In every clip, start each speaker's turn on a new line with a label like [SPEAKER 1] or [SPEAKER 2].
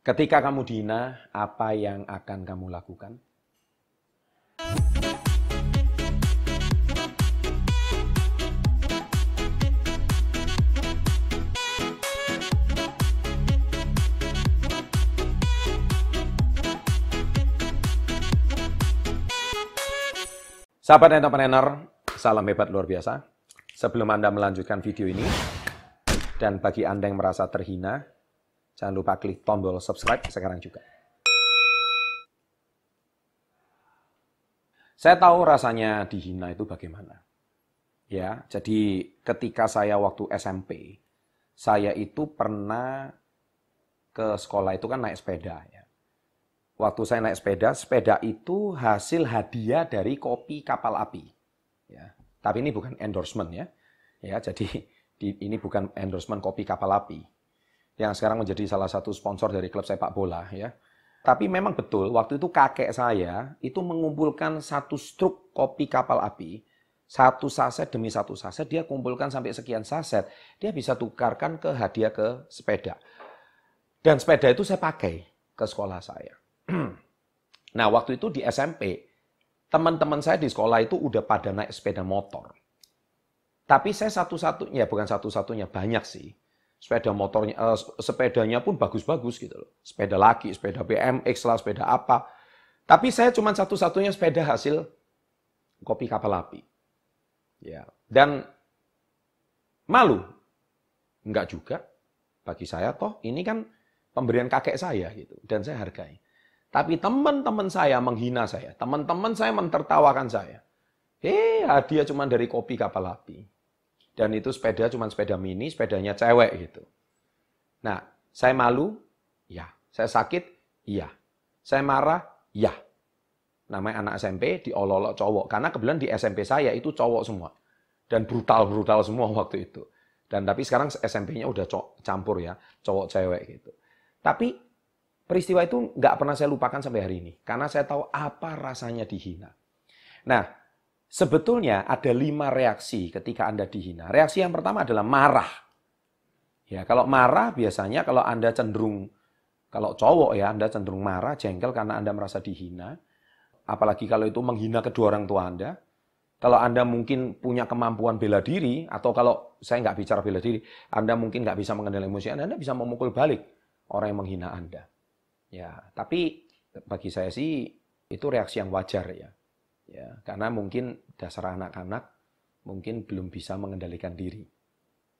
[SPEAKER 1] Ketika kamu dihina, apa yang akan kamu lakukan? Sahabat entrepreneur, salam hebat luar biasa. Sebelum Anda melanjutkan video ini, dan bagi Anda yang merasa terhina, Jangan lupa klik tombol subscribe sekarang juga. Saya tahu rasanya dihina itu bagaimana. Ya, jadi ketika saya waktu SMP, saya itu pernah ke sekolah itu kan naik sepeda ya. Waktu saya naik sepeda, sepeda itu hasil hadiah dari kopi kapal api. Ya, tapi ini bukan endorsement ya. Ya, jadi di, ini bukan endorsement kopi kapal api yang sekarang menjadi salah satu sponsor dari klub sepak bola ya. Tapi memang betul waktu itu kakek saya itu mengumpulkan satu struk kopi kapal api, satu saset demi satu saset dia kumpulkan sampai sekian saset, dia bisa tukarkan ke hadiah ke sepeda. Dan sepeda itu saya pakai ke sekolah saya. nah, waktu itu di SMP, teman-teman saya di sekolah itu udah pada naik sepeda motor. Tapi saya satu-satunya, bukan satu-satunya, banyak sih sepeda motornya, uh, sepedanya pun bagus-bagus gitu loh. Sepeda laki, sepeda BMX lah, sepeda apa. Tapi saya cuma satu-satunya sepeda hasil kopi kapal api. Ya, dan malu. Enggak juga. Bagi saya toh ini kan pemberian kakek saya gitu dan saya hargai. Tapi teman-teman saya menghina saya, teman-teman saya mentertawakan saya. Eh, hadiah cuma dari kopi kapal api. Dan itu sepeda cuma sepeda mini, sepedanya cewek gitu. Nah, saya malu? Ya. Saya sakit? Iya. Saya marah? Ya. Namanya anak SMP diolok-olok cowok. Karena kebetulan di SMP saya itu cowok semua. Dan brutal-brutal semua waktu itu. Dan tapi sekarang SMP-nya udah campur ya, cowok cewek gitu. Tapi peristiwa itu nggak pernah saya lupakan sampai hari ini. Karena saya tahu apa rasanya dihina. Nah, Sebetulnya ada lima reaksi ketika Anda dihina. Reaksi yang pertama adalah marah. Ya, kalau marah biasanya kalau Anda cenderung kalau cowok ya Anda cenderung marah, jengkel karena Anda merasa dihina. Apalagi kalau itu menghina kedua orang tua Anda. Kalau Anda mungkin punya kemampuan bela diri, atau kalau saya nggak bicara bela diri, Anda mungkin nggak bisa mengendalikan emosi Anda, Anda bisa memukul balik orang yang menghina Anda. Ya, tapi bagi saya sih itu reaksi yang wajar ya ya karena mungkin dasar anak-anak mungkin belum bisa mengendalikan diri.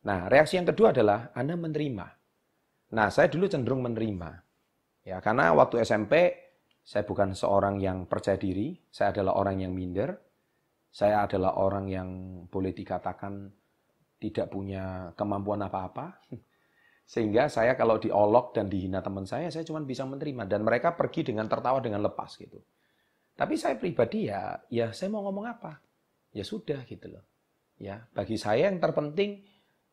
[SPEAKER 1] Nah, reaksi yang kedua adalah Anda menerima. Nah, saya dulu cenderung menerima. Ya, karena waktu SMP saya bukan seorang yang percaya diri, saya adalah orang yang minder. Saya adalah orang yang boleh dikatakan tidak punya kemampuan apa-apa. Sehingga saya kalau diolok dan dihina teman saya, saya cuma bisa menerima. Dan mereka pergi dengan tertawa dengan lepas gitu. Tapi saya pribadi ya, ya saya mau ngomong apa? Ya sudah gitu loh. Ya, bagi saya yang terpenting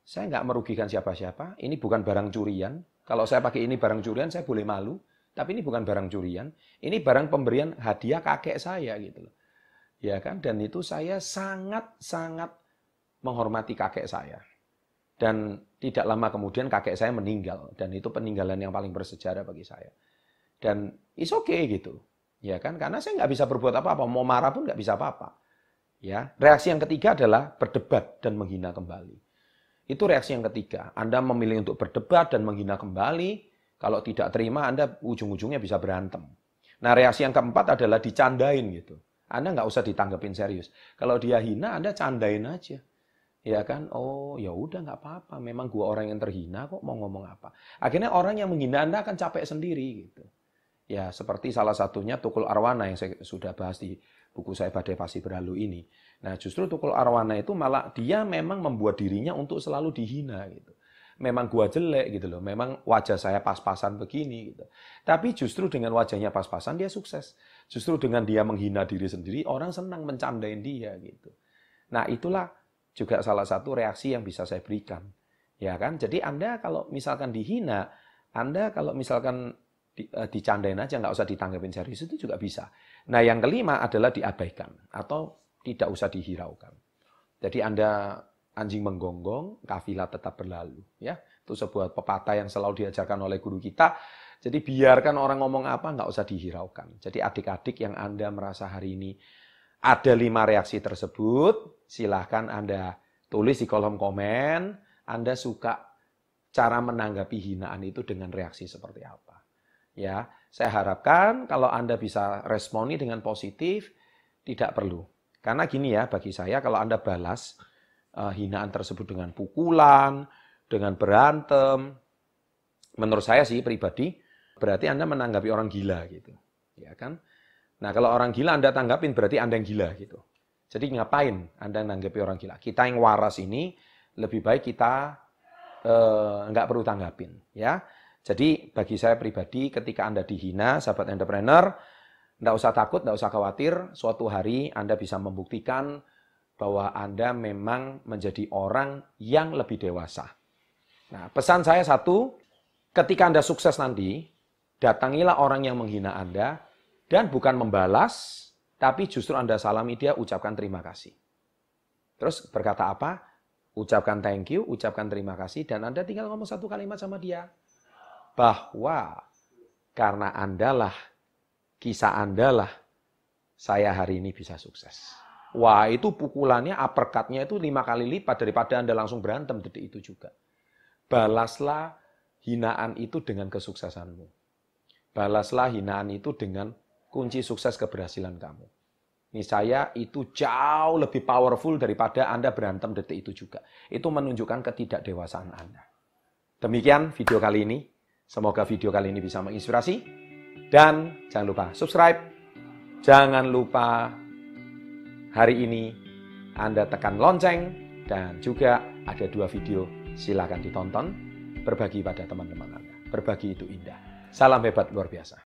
[SPEAKER 1] saya nggak merugikan siapa-siapa. Ini bukan barang curian. Kalau saya pakai ini barang curian, saya boleh malu. Tapi ini bukan barang curian. Ini barang pemberian hadiah kakek saya gitu loh. Ya kan? Dan itu saya sangat-sangat menghormati kakek saya. Dan tidak lama kemudian kakek saya meninggal. Dan itu peninggalan yang paling bersejarah bagi saya. Dan it's okay gitu. Ya kan? Karena saya nggak bisa berbuat apa-apa. Mau marah pun nggak bisa apa-apa. Ya, reaksi yang ketiga adalah berdebat dan menghina kembali. Itu reaksi yang ketiga. Anda memilih untuk berdebat dan menghina kembali. Kalau tidak terima, Anda ujung-ujungnya bisa berantem. Nah, reaksi yang keempat adalah dicandain gitu. Anda nggak usah ditanggapin serius. Kalau dia hina, Anda candain aja. Ya kan? Oh, ya udah nggak apa-apa. Memang gua orang yang terhina kok mau ngomong apa. Akhirnya orang yang menghina Anda akan capek sendiri gitu. Ya, seperti salah satunya Tukul Arwana yang saya sudah bahas di buku saya Badai Pasti Berlalu ini. Nah, justru Tukul Arwana itu malah dia memang membuat dirinya untuk selalu dihina gitu. Memang gua jelek gitu loh. Memang wajah saya pas-pasan begini gitu. Tapi justru dengan wajahnya pas-pasan dia sukses. Justru dengan dia menghina diri sendiri, orang senang mencandain dia gitu. Nah, itulah juga salah satu reaksi yang bisa saya berikan. Ya kan? Jadi Anda kalau misalkan dihina, Anda kalau misalkan di, uh, dicandain aja, nggak usah ditanggapin serius, itu juga bisa. Nah, yang kelima adalah diabaikan atau tidak usah dihiraukan. Jadi Anda anjing menggonggong, kafilah tetap berlalu. Ya, Itu sebuah pepatah yang selalu diajarkan oleh guru kita. Jadi biarkan orang ngomong apa, nggak usah dihiraukan. Jadi adik-adik yang Anda merasa hari ini ada lima reaksi tersebut, silahkan Anda tulis di kolom komen, Anda suka cara menanggapi hinaan itu dengan reaksi seperti apa. Ya, saya harapkan kalau Anda bisa responi dengan positif, tidak perlu. Karena gini ya, bagi saya kalau Anda balas uh, hinaan tersebut dengan pukulan, dengan berantem, menurut saya sih pribadi, berarti Anda menanggapi orang gila gitu. Ya kan? Nah, kalau orang gila Anda tanggapin berarti Anda yang gila gitu. Jadi ngapain Anda nanggapi orang gila? Kita yang waras ini lebih baik kita eh, nggak perlu tanggapin ya. Jadi bagi saya pribadi ketika Anda dihina, sahabat entrepreneur, nggak usah takut, nggak usah khawatir. Suatu hari Anda bisa membuktikan bahwa Anda memang menjadi orang yang lebih dewasa. Nah, pesan saya satu, ketika Anda sukses nanti, datangilah orang yang menghina Anda, dan bukan membalas, tapi justru Anda salami dia, ucapkan terima kasih. Terus berkata apa? Ucapkan thank you, ucapkan terima kasih, dan Anda tinggal ngomong satu kalimat sama dia. Bahwa karena Anda lah, kisah Anda lah, saya hari ini bisa sukses. Wah, itu pukulannya, uppercutnya itu lima kali lipat daripada Anda langsung berantem detik itu juga. Balaslah hinaan itu dengan kesuksesanmu. Balaslah hinaan itu dengan kunci sukses keberhasilan kamu. Ini saya itu jauh lebih powerful daripada Anda berantem detik itu juga. Itu menunjukkan ketidakdewasaan Anda. Demikian video kali ini. Semoga video kali ini bisa menginspirasi. Dan jangan lupa subscribe. Jangan lupa hari ini Anda tekan lonceng. Dan juga ada dua video. Silahkan ditonton. Berbagi pada teman-teman Anda. Berbagi itu indah. Salam hebat luar biasa.